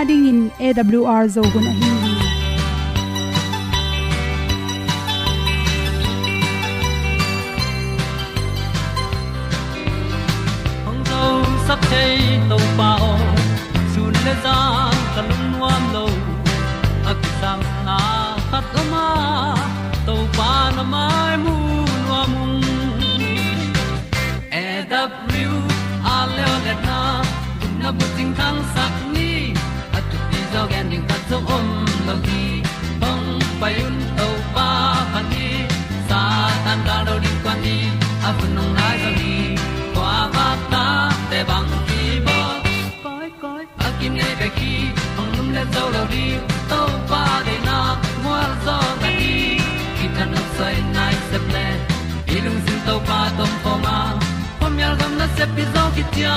nanga ding in awr zo gun a hi hong zo sak chei to pao sun le za ta lung nuam lo akisam na khat o ma to pa na mai mu nuam e da blue a le o le na na bu ting kan sak ding om lo gi hong pai un to pa han ni sa tan da do di kwan ni a bu nong nai za ni kwa ba ta te bang ki bo koi koi a kim nei be ki hong lum le zo lo di to pa de na mo zo ta ni ki ta no sai nai se ple ilung sin to pa tom pa ma. Pom yal gam na se pi zo ki tia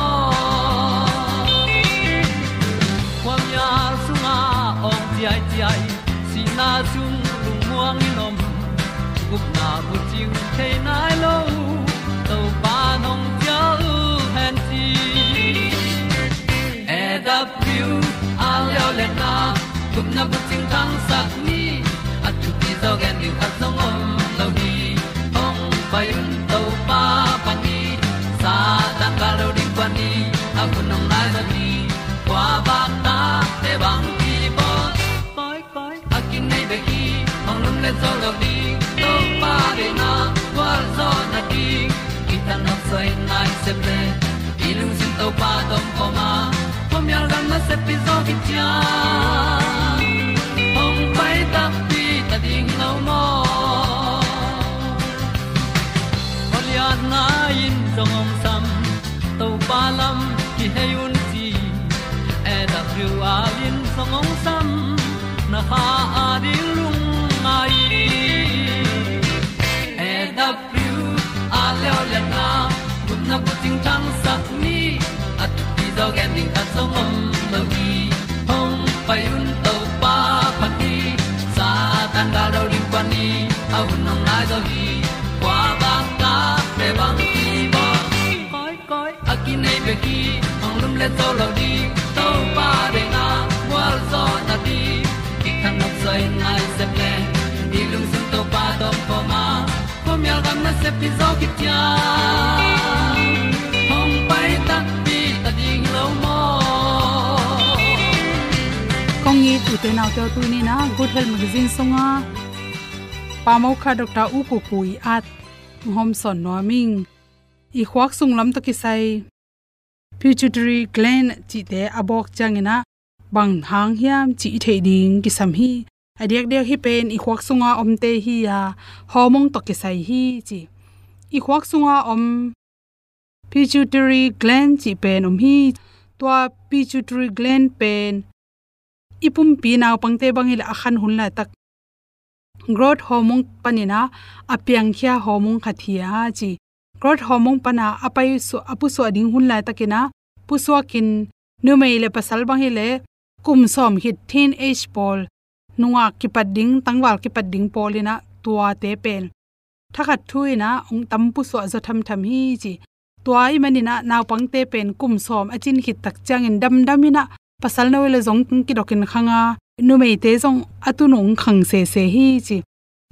na chung lung muang ni nom gup na bu chiu the nai lo to pa nong pia u han ti e da piu a leo le na. Gup na bu ting tang sat ni at tu ti zo gen ni at song om. Se ple i lung sin to pa tom ko ma. Pom yal gam na se pi zo ki tia na sắc ni at ti do gen ding ta song om lo gi hong pai un to pa pa ti. Sa tan ga do ri pa ni. A un nong lai do gi kwa ba ta pe bang ti bo koi koi a ki nei pe ki hong lum le to lo di to pa de na wa zo na ti. Ki kan nok sai nai se ple ni lung sun to pa do po ma. Po mi al gam na se pi zo ki tia kong yi tu te tu ni na good health magazine songa pamau kha dr u ko pui at hom son noming i khwak sung lam to ki sai pituitary gland chi te abok changena bang hang hiam chi the ding ki sam hi adiak dek hi pen i khwak sunga omte hi ya homong to ke sai hi chi i khwak sunga om pituitary gland chi pen om hi tua pituitary gland pen ipum pi naw pangte bangil akhan hunla tak. Growth hormone panina apyang khia hormone khathia chi. Growth hormone pana apai su, apu so ding hunla takina puswakin numei le pasal bang le kum som hit thin age pol nunga ki padding tangwal ki padding polina tua te pen thakhat thuina ong tampu so za tham tham hi chi. Tuai manina naw pangte pen kum som achin hit tak changin dam damina pasal na le zong ki dokin khanga, nu mei te zong atu nong khang se se hi chi.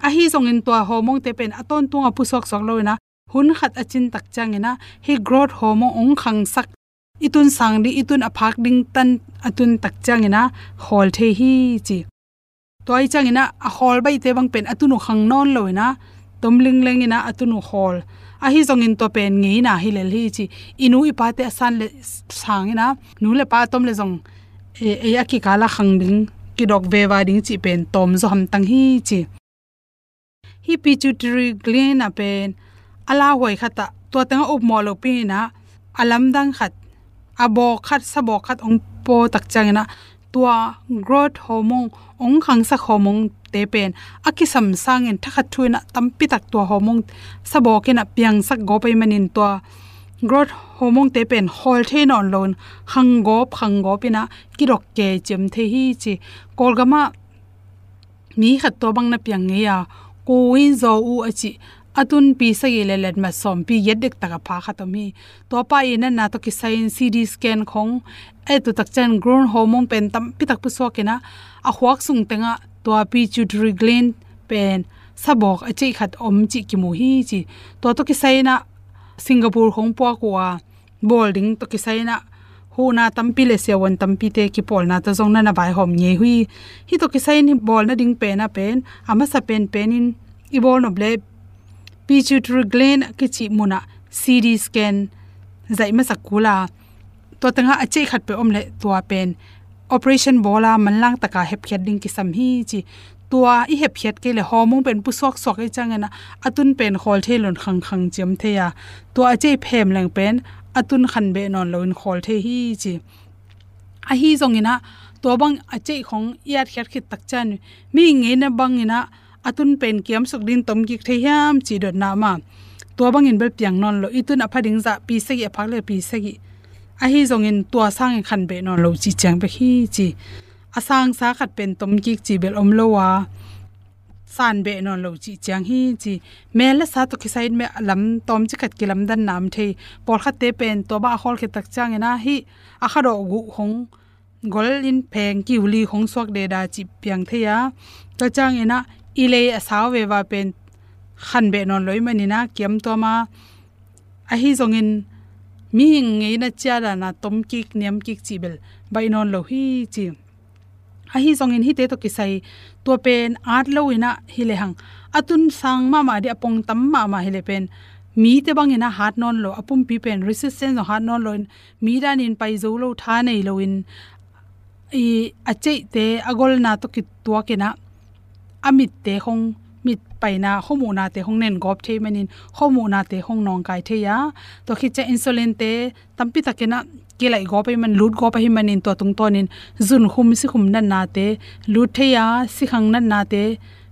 A hi zong in to ho mong te pen aton tunga pusok sok lo na hun khat achin tak chang ina, hi growth ho mo ong khang sak. Itun sang di itun aphak ding tan atun tak chang ina hol the hi chi. Toy chang ina, a hol bai te bang pen atunu khang non lo loina tomling leng ina atunu hol a hi zong in to pen ngi na hi lel hi chi. Inu ipa te san le sang ina, nu le pa tom le zong e e a ki kala khang ding ki dok ve wa ding chi pen tom zo ham tang hi chi hi pituitary gland a pen ala hoi khata to tang up mo lo pi na alam dang khat abo khat sabo khat ong po tak chang na tua growth hormone ong khang sa hormone te pen aki sam sang en thakha thuina tampi tak tua hormone sabo kena piang sak go pai manin tua growth hormone te pen hol the non lon hang go phang go pina kirok ke chem the hi chi. Kolgama mi khat to bang na piang nge ya. Ko win zo u achi atun pi sa ye le let ma som pi yet dek taka pha kha to mi. To pa ina na to ki sign cd scan khong. E tu tak chen grown hormone pen tam pi tak pu so ke na. A huak sung tenga to pi pituitary gland pen sabok achi khat om chi ki mu hi chi. To to ki sai na singapore hong po kwa bolding to ki sai na. Hu na tampi le se won tampi te ki pol na ta zong na na bai hom nye hui. Hi to ki sai ni bol na ding pe na pen, ama sa pen pen in. I bol no ble pituitary gland ki chi muna cd scan zai ma sakula to tanga ache khat pe omle tua pen. Operation bola manlang taka hep khet ding ki sam hi chi ตัวอีเห็บเพียดเกเลฮอมุงเป็นผู้ซอกสอกไอจังนะอตุนเป็นคอลเทหลนคังคังเจียมเทียตัวอเจเพมแหลงเป็นอตุนขันเบนอนลนคอลเทฮีจีอะฮีจงนะตัวบังอเจของยาดเฮ็ดคิดตักจันมีเงินนะบังนะอตุนเป็นเกียมสกดินตมกิกเทียมจีดดนามาตัวบังเงินเบลเปียงนอนโลอีตุนอพดิงจะปีเสกิอพักเลยปีเสกิอะฮีจงเงินตัวสร้างขันเบนอนโลจีแจงไปฮีจี asang sa khat pen tom ki chi bel om lo wa. San be non lo chi chang hi chi me la sa to ki side me lam tom chi khat ki lam dan nam the. Por khat te pen to ba hol ke tak chang na hi a kha ro gu hong gol in pheng ki uli hong sok de da chi piang the ya. Ta chang ena ile asaw we wa pen khan be non loi mani na kiam to ma. A hi zong in mi hing ngei na cha da na tom ki niam ki chi bel bai non lo hi chi a hi zongin hi te to ki sai to pen art lo ina hi le hang. Atun sang ma ma de apong tam ma ma hi le pen. Mi te bang ina hat non lo, apum pi pen, resistance no hat non lo mi dan in pai zo lo tha nei lo in. I ache te agol na to ki tua ke na amit te hong, mit paina homu na te hong nen gop the manin homu na te hong nong kai the ya. To khi cha insulin te tampi takena ke lai go pe man lut go pa hi manin to tung tonin zun khum si khum nan na te, lut the ya si khang nan na te.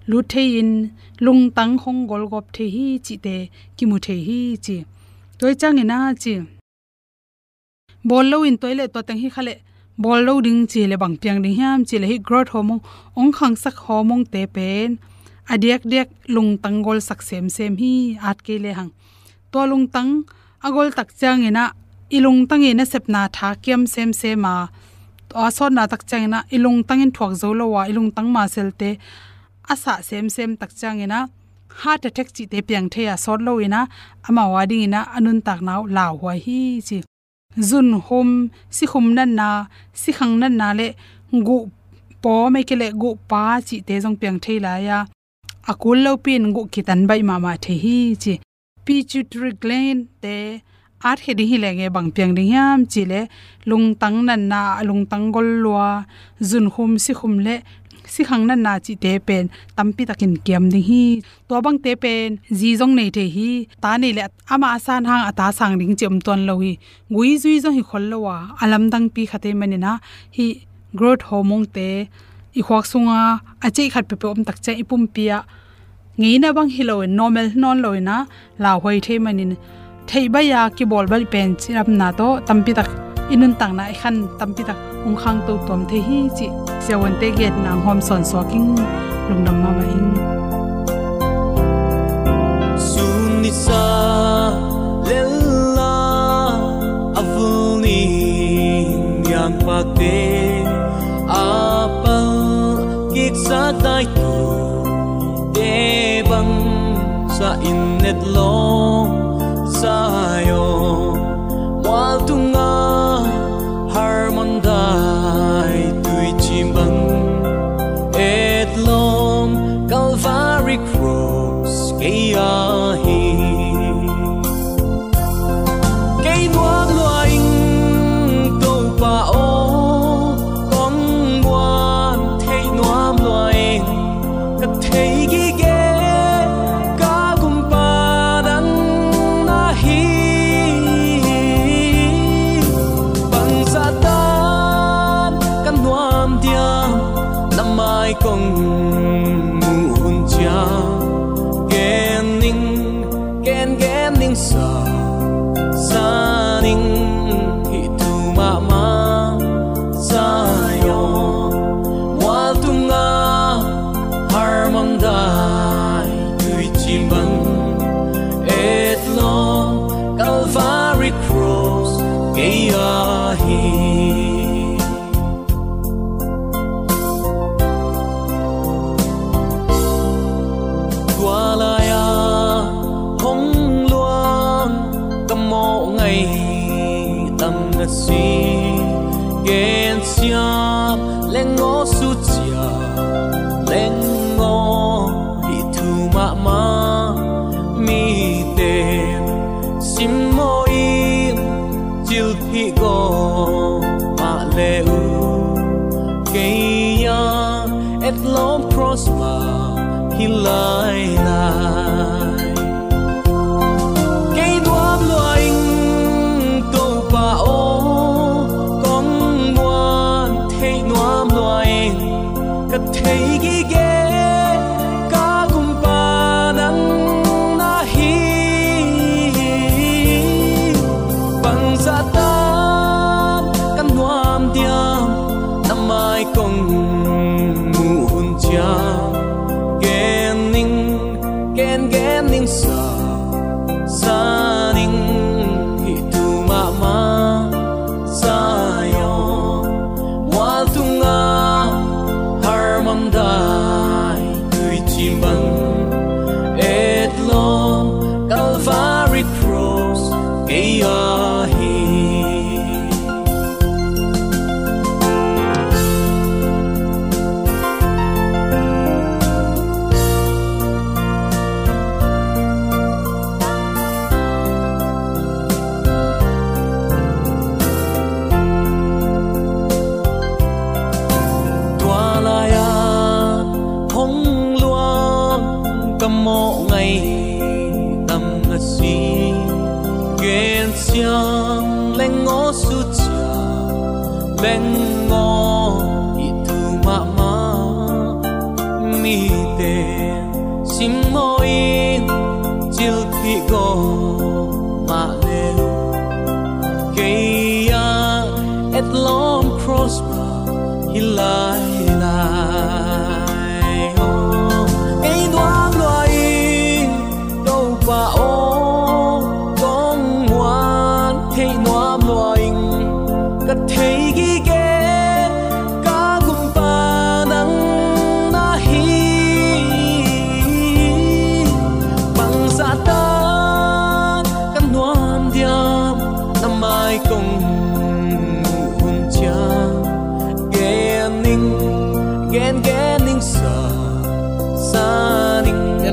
Lut the in, lung tang hong gol gop the hi chi te ki mu the hi chi. Toy chang ina chi. Bol lo in toilet to tang hi khale, bol lo ding chi le bang piang ding hiam chi le hi growth hormone, ong khang sak hormone te pen. Adiak dek lung tangol sak sem sem hi at ke le hang. To lung tang agol tak chang ina ilung tangi na sepna tha kiam sem se ma. A so na tak chang ina ilung tangin thuak zo lo wa ilung tang ma sel te. Asa sem sem tak chang ina. Heart attack chi te piang the ya sot lo ina. Ama wading ina anun tak naw law wa hi chi. Zun hom si khum nan na, si khang nan na le gu po me ke le gu pa chi te jong piang the la ya. Akul lo pin gu kitan bai ma ma the hi chi. Pituitary gland te at he ding hi lenge bang piang ding yam chile lung tang nan na lung tang gol lua, zun khum si khum le, si khang nan na chi te pen tampi takin kiam ding hi to bang te pen ji jong nei the hi, ta nei le ama asan hang ata sang ding chem ton lo hi gui zui zo hi khol lo wa, alam dang pi khate mani na, hi, growth hormone te, i khwak sunga achei khat pe pe om tak che ipum pia, ngei na bang hi lo normal non loina na la hoi the manin thei ya ki bol bal pen chiram na to, tampi tak inun tang na khan tampi tak ung khang to tom the hi chi sewan te get na hom son so king lung nam ma mai. Sun ni sa, lella avuni yang pa te apa gik sa tai tu, de bang sa innet long. 끝에 이기게.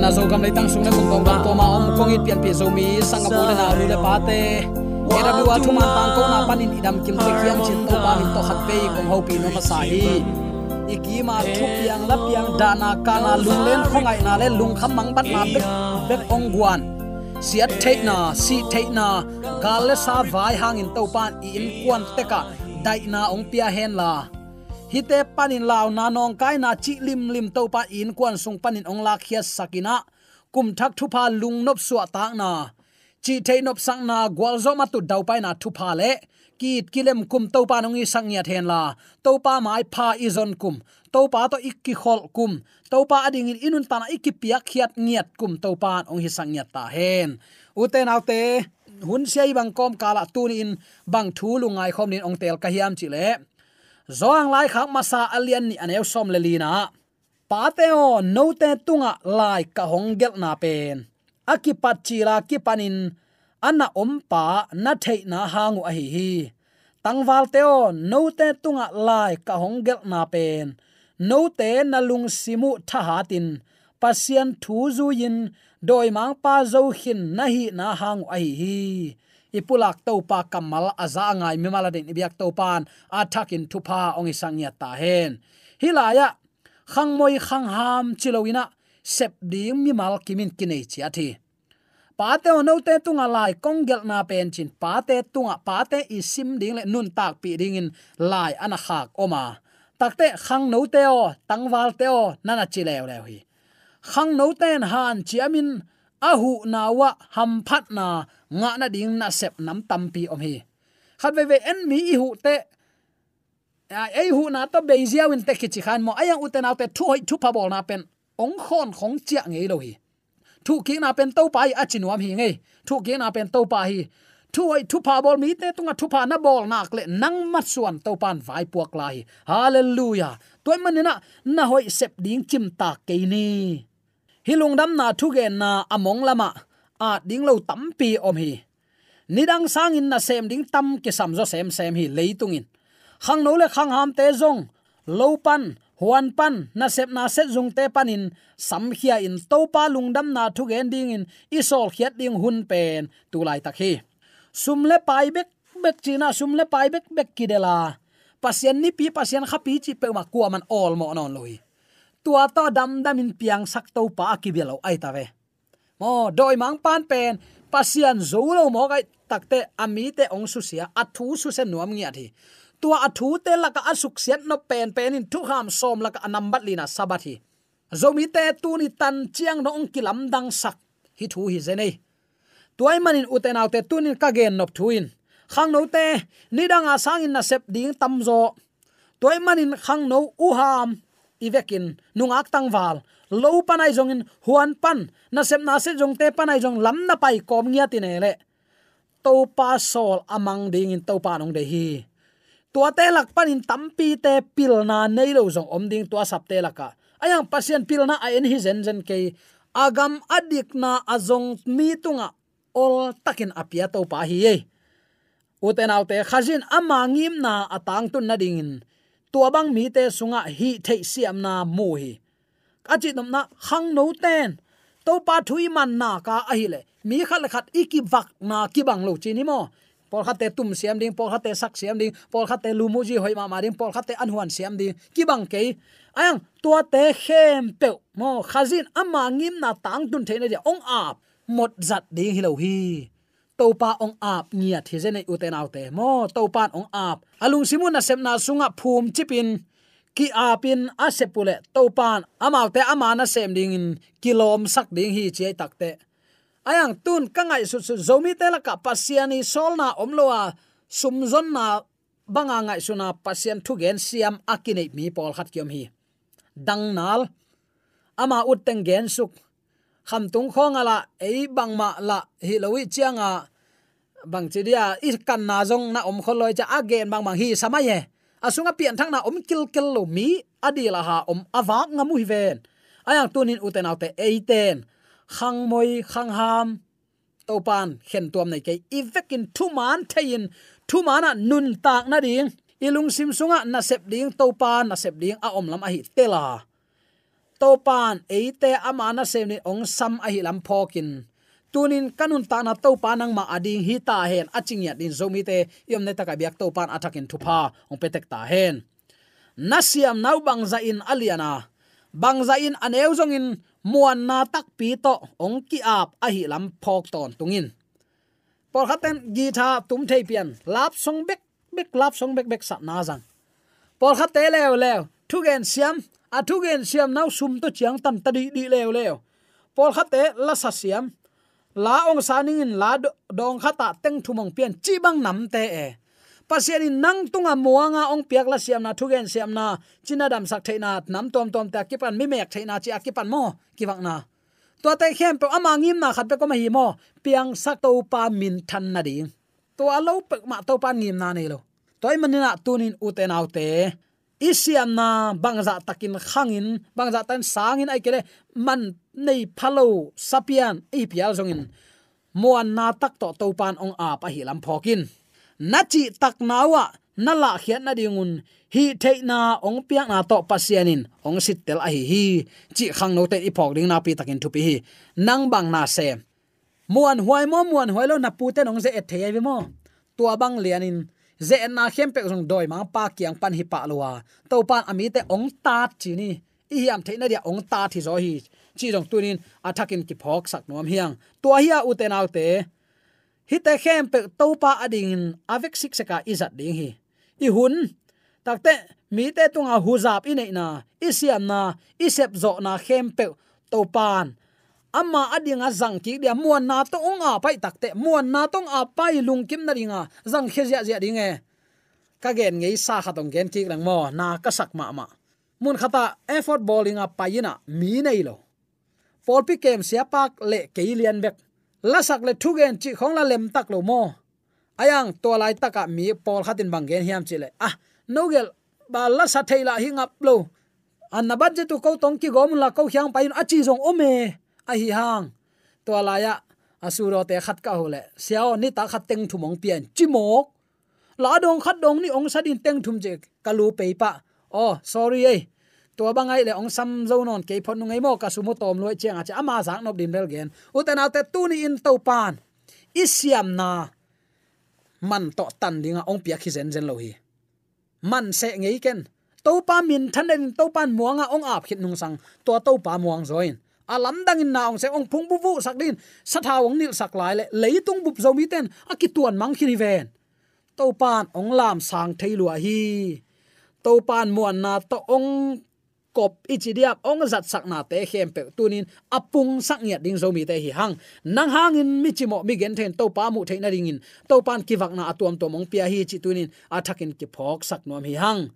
Yana zo gam leitang sung na kong kong dam to ma om kong it pian pi zo mi sang abu na lu le pa te era bi wa thuma tang ko na panin idam kim te khiam chin to pa min to khat pe kong ho pi no ma sa hi ikima thupiang lapiang dana kana lunglen khongai na le lung kham mang bat na bek bek ong guan siat theina si theina gal sa vai hangin to pan i in kwan teka dai na ong pia hen la hite panin law na nong kai na chi lim lim to pa in kwan sung panin ong lak khia sakina. Kum thak thu pa lung nop suwa ta na. Chi thei nop sang na gwal zo ma tu dau pa na thu pa le. Kit kilem kum to pa nong i sang ya then la. To pa mai pha i zon kum. To pa to ikki khol kum. To pa ading in inun ta na ikki piak khiat ngiat kum. To pa ong hi sang ya ta hen. Uten autte hun sei bang kom kala tun in bang thu lungai khom nin ong tel ka hiam chi le zoang lai khak masa alian ni anew som le lina. Pa te o no te tunga lai ka hong gel na pen. Aki pat chi la ki panin anna om pa na thei na hangu a hi hi. Tangwal te o no te tunga lai ka hong gel na pen. No te na lung simu tha hatin pasien thu zu yin, doi mang pa zo hin na hi na hangu a hi hi ipulak topa kamal aza ngai mi mala den biak topan atakin athakin thupa ong isang ya ta hen. Hilaya khang moi khang ham chilowina, sep ding mi mal kimin kinai chi athi pate ono te tunga lai konggel na pen chin, pate tunga, pate isim ding le nun tak pi ding in lai ana khak oma. Takte khang no te o, tangwal te o, nana chi lew lew hi. Khang no ten han chiamin, ahu nawa ham phat na nga na ding na sep nam tampi om hi. Khat ve ve en mi i hu te ai e hu na to be zia win te ki chi khan mo. Ayang uten autte thu hoi, thu pa bol na pen. Ong khon khong chia ngei lo hi. Thu ki na pen to pa hi achinuam hi ngei thu ki na pen to pa hi. Thu hoi, thu pa bol mi te tunga thu pa na bol nak le nang ma suan to pan vai puak lai hallelujah. Toy manina na hoi sep ding chim ta ke ni. Hilung dam na thu gen na among lama a ding lo tampi om hi. Nidang sang in na sem ding tam ke sam zo sem sem hi leitung in. Khang no le khang ham te zong, lo pan, huan pan, na sep na set zung te panin sam khia in, to pa lungdam na thu gen ding in isol khiat ding hun pen, tu lai tak hi. Sum le pai bek bek china sum le pai bek bek kidela pasien ni pi, pasien khapi chi pe ma kwa man all mo non loi tua to dam dam in piang sak to pa ki belo ai ta ve mo, doi mang pan pen. Pasian zo lo mo kai takte ami te ong su sia athu su se nuam ngi athi tua athu te laka asuk sian no pen pen in thu ham som laka anam bat lina sabathi zomi te tu ni tan chiang no ong kilam dang sak, hi thu hi zenei tuai manin uten autte tunin ka gen nop thuin khang no te, ni sangin na sep ding tamzo zo. Manin khang no u ham ivekin nungak tangwal lo panai in huan pan. Na sem na se jong te panai jong lam na pai kom ngia tinele to pa sol amang ding in to pa nong de hi. Tua te lak panin tampi te pil na nei lo jong om ding tua sap te laka. Ayang pasien pil na a en hi zen zen ke. Agam adik na azong mi tunga ol takin apia to pa hi ye. Uten autte khazin amangim na atang tun na dingin tua bang mi te sunga hi thei siam na mu hi achi nom na hang no ten. To pa thui man na ka a hi le. Mi khat le khat iki vak na ki bang lo chi ni mo. Por te tum siam ding por te sak siam ding por khate lumuji hoi ma ma ding por an anhuan siam ding. Ki bang ke ayang, tua te khem pe mo, khazin, ama ngim na tang tun ne ja ong ap một giật đi hi lo hi. Tàu pa ong ap nia thi je nei uten autte mo, to pa ong ap alung simun na sem na sunga phum chipin ki apin asepule to pan amaute amana sem ding in kilom sak ding hi che takte ayang tun kangai su su zomi tela ka pasiani solna omloa sumzon na banga ngai suna pasien thu gen siam akine mi pol khat kyom hi. Dangnal ama uteng gen suk. Kham tung khong ala ei bangma la hi lowi chianga bang chidia i kan na jong na om kholoi cha agen bang bang hi samaye asunga pian thang na om kil kil lo mi adila ha om awak ngamu hi ven. Ayang tunin uten autte eiten khang moi, khang ham. Topan, khen tuam nei ke ivekin thu man thein thu mana nun tak na ding. Ilung sim sunga na sep ding. Topan na sep ding. A om lam a hi tela topan eite amana sem ni ong sam a hi lam phokin tunin kanun ta na to panang ma ading hi ta hen achingya din zomi te yom ne taka biak to pan atakin thupa. Ong petek ta hen. Nasiam nau bangza in aliana. Bangza in aneu zong in muan na tak pi to. Ong ki ap a hi lam phok ton tungin. Por khaten gi tha tum thei pian. Lap song bek bek lap song bek bek sa na jang por khate leo leo. Thugen gen siam, a thugen siam nau sum to chiang tam ta di di leo leo. Por khate la sa siam la ong saning in la dong khata teng thumong pian chi bang nam te e. Pasian in nang tunga muanga ong piak la siam na thugen siam na china dam sak theina nam tom tom ta kipan mi mek theina chi akipan mo kiwak na. To te khem pe ama ngim na khat pe ko ma hi mo piang sak to pa min than na ding. To alo pe ma to pa ngim na nei lo. Toy manina tunin uten autte isiam na bangza takin khangin, bangza tan sangin ai kele man nei phalo sapian e pial zongin. Muan na tak to to pan ong a pa hi lam phokin. Na chi tak nawa na la khian na dingun. Hi theina ong piak na to pasianin ong sit tel a hi hi. Chi khang no te i phok ding na pi takin thu pi hi. Nang bang na se. Muan huai mo, muan huai lo na pu te nong ze et thei mo. Tua bang lianin ze na khem pe jong doi ma pa kyang pan hi pa lowa to pan ami te ong ta chi ni. I hiam theina dia ong ta thi zo hi. Chi jong tunin athakin ki phok sak nom hiang. To hi a uten au te. Hi te khem pe to pa ading avek sik seka izat ding hi. I hun takte mi te tunga huzap ine na. Isiam na isep zo na khem pe to pan ama adinga zang ki dia muan na to ong a pai takte muan na tong a pai lung kim na ringa, zang khe zia zia dinge ka gen ngei sa khatong gen ki lang mo, na ka sak ma ma. Mun khata effort bowling a payina mi nei lo. Pol pi kem sia pak le ke lian bek la sak le thu gen chi khong la lem tak lo mo. Ayang to lai taka mi pol khatin bang gen hiam chi le. Ah no gel, ba la sa thaila hi ngap lo. An na budget tu ko tong ki gom la ko hyang pain achi jong ome a hi hang? To la ya asuro te khat ka hole siao ni ta khat teng thumong pian. Chimok la dong khat dong ni ong sadin teng thum je kalu pe pa. Oh sorry ei. Tua bangai le ong sam zo non ke phon ngai mo ka sumu tom loi cheng acha ama sang nop dim bel gen. Utana te tu ni in to pan. Isiam na. Man to tan dinga ong pia khi zen zen lo hi. Man se ngei ken. To pa min than den to pan muanga ong ap khit nung sang. To to pa muang zoin alam dang in naung se ong phung bu bu sak din. Sa tha ong nil sak lai le leitung bup zo mi ten akituan mang khini ven. To pan ong lam sang thailua hi. To pan muan na to ong kop ichidia ong zat sak na te hem pe tunin apung sak ngiat ding zo mi te hi hang. Nang hangin mi chi mo mi gen then to pa mu theina ringin to pan kiwak na atuam to mong pia hi chi tunin athakin ki phok sak nom hi hang.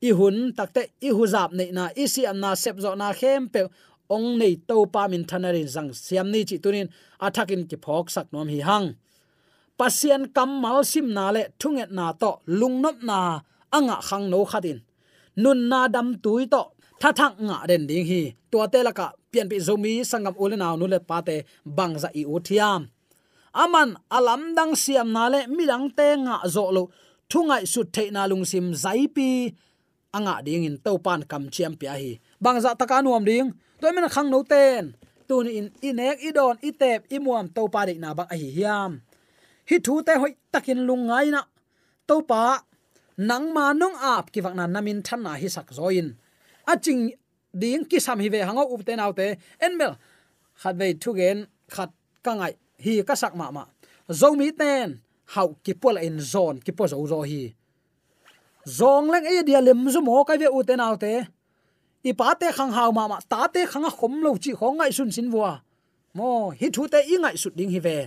I hun takte i huzap nei na, i si am na sep zo na khem pe ong nei to pa min thanarin zang siam ni chi tunin athakin ki phok sak nom hi hang. Pasien kam mal sim na le thunget na to lungnop na anga khang no khatin. Nun na dam tui to tha thak nga den ding hi. To te la ka pian pi zomi sangam ule naw nu le pa te bang za i uthiam aman alam dang siam na le midang te nga zo lo thungai su theina lung sim zai pi anga ding in to pan kam chiam pia hi. Bang za taka nuam ding toy men khang no ten tun in inek idon itep imuam to pa de na bang hi hiam. Hi thu te hoi takin lungai na to pa nang ma nong ap ki wak na namin than na hi sak zoin aching ding ki sam hi ve hango up te nau te enmel khat ve thu gen khat ka ngai hi ka sak ma ma zo mi ten hau ki pol in zone ki po zo zo hi zong leng e dia lem zo mo ka ve u te nau te i pa te khang hau ma ma ta te khang khom lo chi khong ngai sun sin wa mo hi thu te i ngai su ding hi ve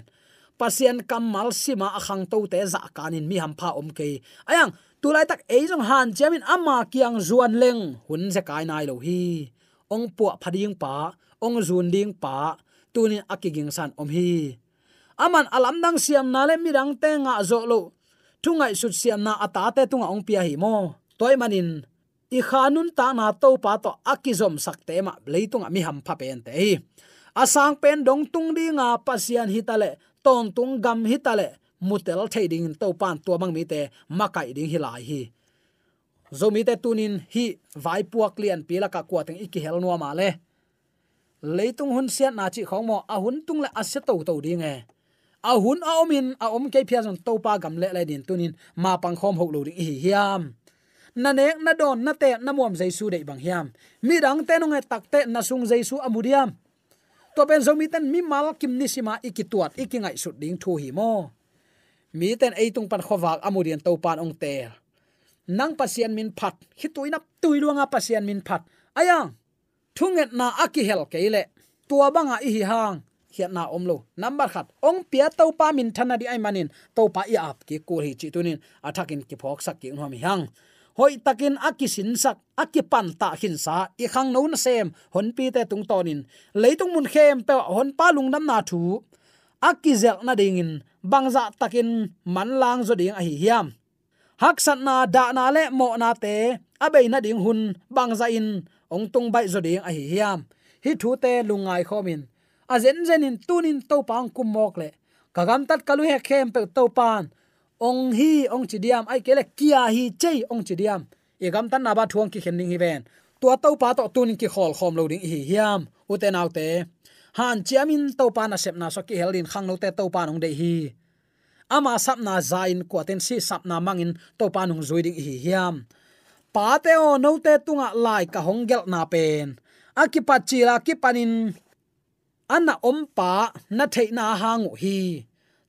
pasien kamal sima akhang to te za kanin mi ham pha om ke ayang tu lai tak ei jong han chamin ama kiang zuan leng hun ze kai nai lo hi. Ong pu phading pa ong zun ding pa tunin akiging san om hi. Aman alam dang siam na le mirang te nga zo lo thungai sut siam na ata te tunga ong pia hi mo toy manin i khanun ta na to pa to akizom sakte ma leitung mi ham pha pen te hi. Asang pen dong tung di nga pasian hitale ton tung gam hitale mutel thading to pan to mang mi te, makai ding hi lai hi. Zomi te tunin hi vai puak lian pila ka kwa teng iki hel nuwa ma le. Leitung hun siat na chi khong mo, a hun tung le ase to to ding e. A hun a omin a om ke phia zon to pa gam le le din tunin, ma pang khom hok lo ding hi hiam na nek, na don, na te, na mom jaisu dei bang hiam. Mi dang te nong e tak te, na sung jaisu amudiam to ben zomi ten mi mal kim ni sima ikituat ikingai sut ding thu hi mo. Mi ten eitung pan khowak amudian to pan ong te. Nang pasian min phat, hi tuina tuiluanga pasian min phat. Ayang thunget na aki hel keile tua banga i hi hang. Hiat na om lo. Number khat, ong pia to pa min thana di ai manin. To pa i ap ki ko hi chi tunin. Athakin ki phok sak ki hom hang hoi takin akisin sak akipan ta hin sa. I khang no na sem, hon pi te tung tonin leitung mun khem pe hon pa lung nam na thu. Akizel na dingin bangza takin man lang zo ding a hi hiam. Hak sat na da na le mo na te abe na ding hun bangza in, ong tung bai zo ding a hi hiam. Hi thu te lungai khomin a zen zen in tunin to pang kum mok le. Kagam tat kalu he khem pe to pan ong hi, ong chidiam ai kele kia hi, chei ong chidiam e gam tan na ba thuang ki khending hi ven. Tua to pa to tunin ki khol khom lo ding hi hiam. U te te. Han chiamin to pa na sep na so ki helin khang lo te to pa nong de hi. Ama sap na zain ko ten si sap na mangin to pa nong zui ding hi hiam. Pa te o no te tunga lai ka hongel na pen. Akipa chila ki anna ompa na theina hangu hi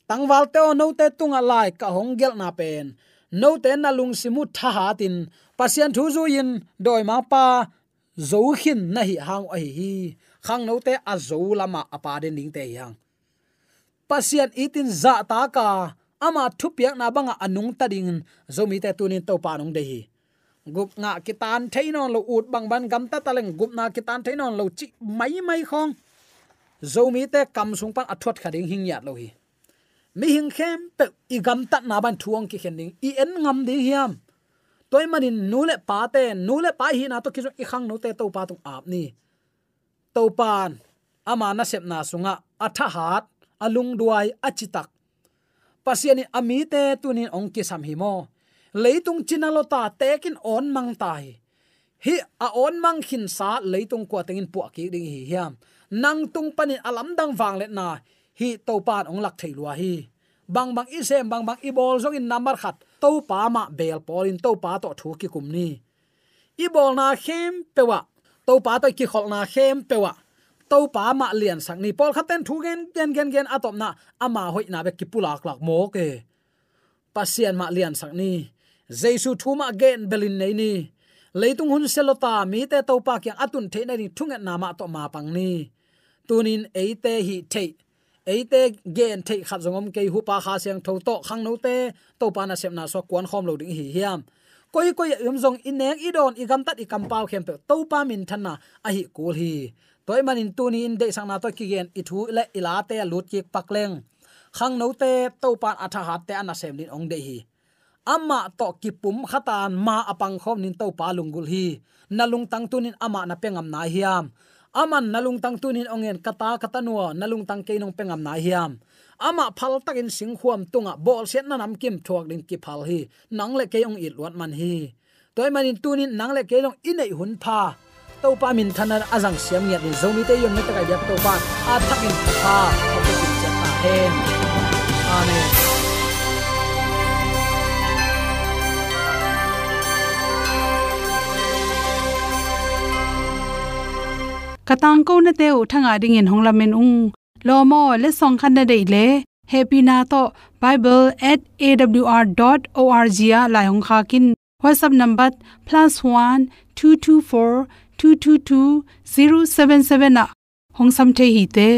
tangwal te no te tunga lai ka honggel na pen. No te na lung simu tha ha tin. Pasian thu zu in doi ma pa. Zo khin na hi hang a hi. Khang no te a zo lama apa den ding te yang. Pasien itin za ta ka. Ama thu piak na banga anung ta ding. Zo mi te tunin to pa nong de hi. Gup nga kitan thainon lo ut bang ban gam ta taleng gup na kitan thainon lo chi mai mai khong. Zo mi te kam sung pan athot khading hing yat lo hi mi hing khem pe i gam ta na ban thuang ki khending i en ngam ding hiam. Toy manin nule pa te nule pa hi na to kisu i khang no te to pa tu ap ni. To pan ama na sep na sunga atha hat alung duai achitak pasiani ami te tunin ong ki sam hi mo. Leitung chinalota tekin on mang tai hi. A on mang khin sa leitung ko tengin pu ki ding hi hiam. Nang tung panin alam dang wang le na hi to pan ong lak thailua hi. Bang bang i sem bang bang i bol zong in number khat to pa ma bel pol in to pa to thu ki kum ni. I bol na khem pewa to pa to ki khol na khem pewa to pa ma lian sang ni. Pol khaten thu gen gen gen gen atop na. Ama hoi na be ki pulak lak mo ke. Pasian ma lian sang ni. Jesu thu ma gen belin nei ni. Leitung hun selota mi te to pa kyang atun the na ni. Thunget na ma to ma pang ni. Tunin eite hi thei eite gen thei khat zongom ke hu pa kha siang tho to khang no te to pa na sem na so kwan khom lo ding hi hiam. Koi koi yum zong in nek i don i gam tat i kam pau khem pe to pa min than na, a hi kul hi toy manin tuni in de sang na to ki gen i thu le ila te lut ki pakleng khang no te to pa atha hat te ana sem din ong de hi amma to ki pum khatan ma apang khom nin to pa lungul hi nalung tang tunin ama na pengam na hiam aman nalung tang tunin ongen kata kata nuwa nalung tang keinong pengam na hiam ama phal takin sing huam tunga bol set na nam kim thuak din ki phal hi nang le keong it wat man hi toy manin tunin nang le keong inei hun pha to pa min thana azang siam ngiat ni zomi te yom ne ta ga to pa a thakin pha ok ki cha ta hen amen katang ko na te u thanga ding in honglamen ung lomo le song khan na dei le. Happy na to. Bible@awr.org ya la yong kha kin. Whatsapp number +1 224 222 077 na. Hongsam the hi te.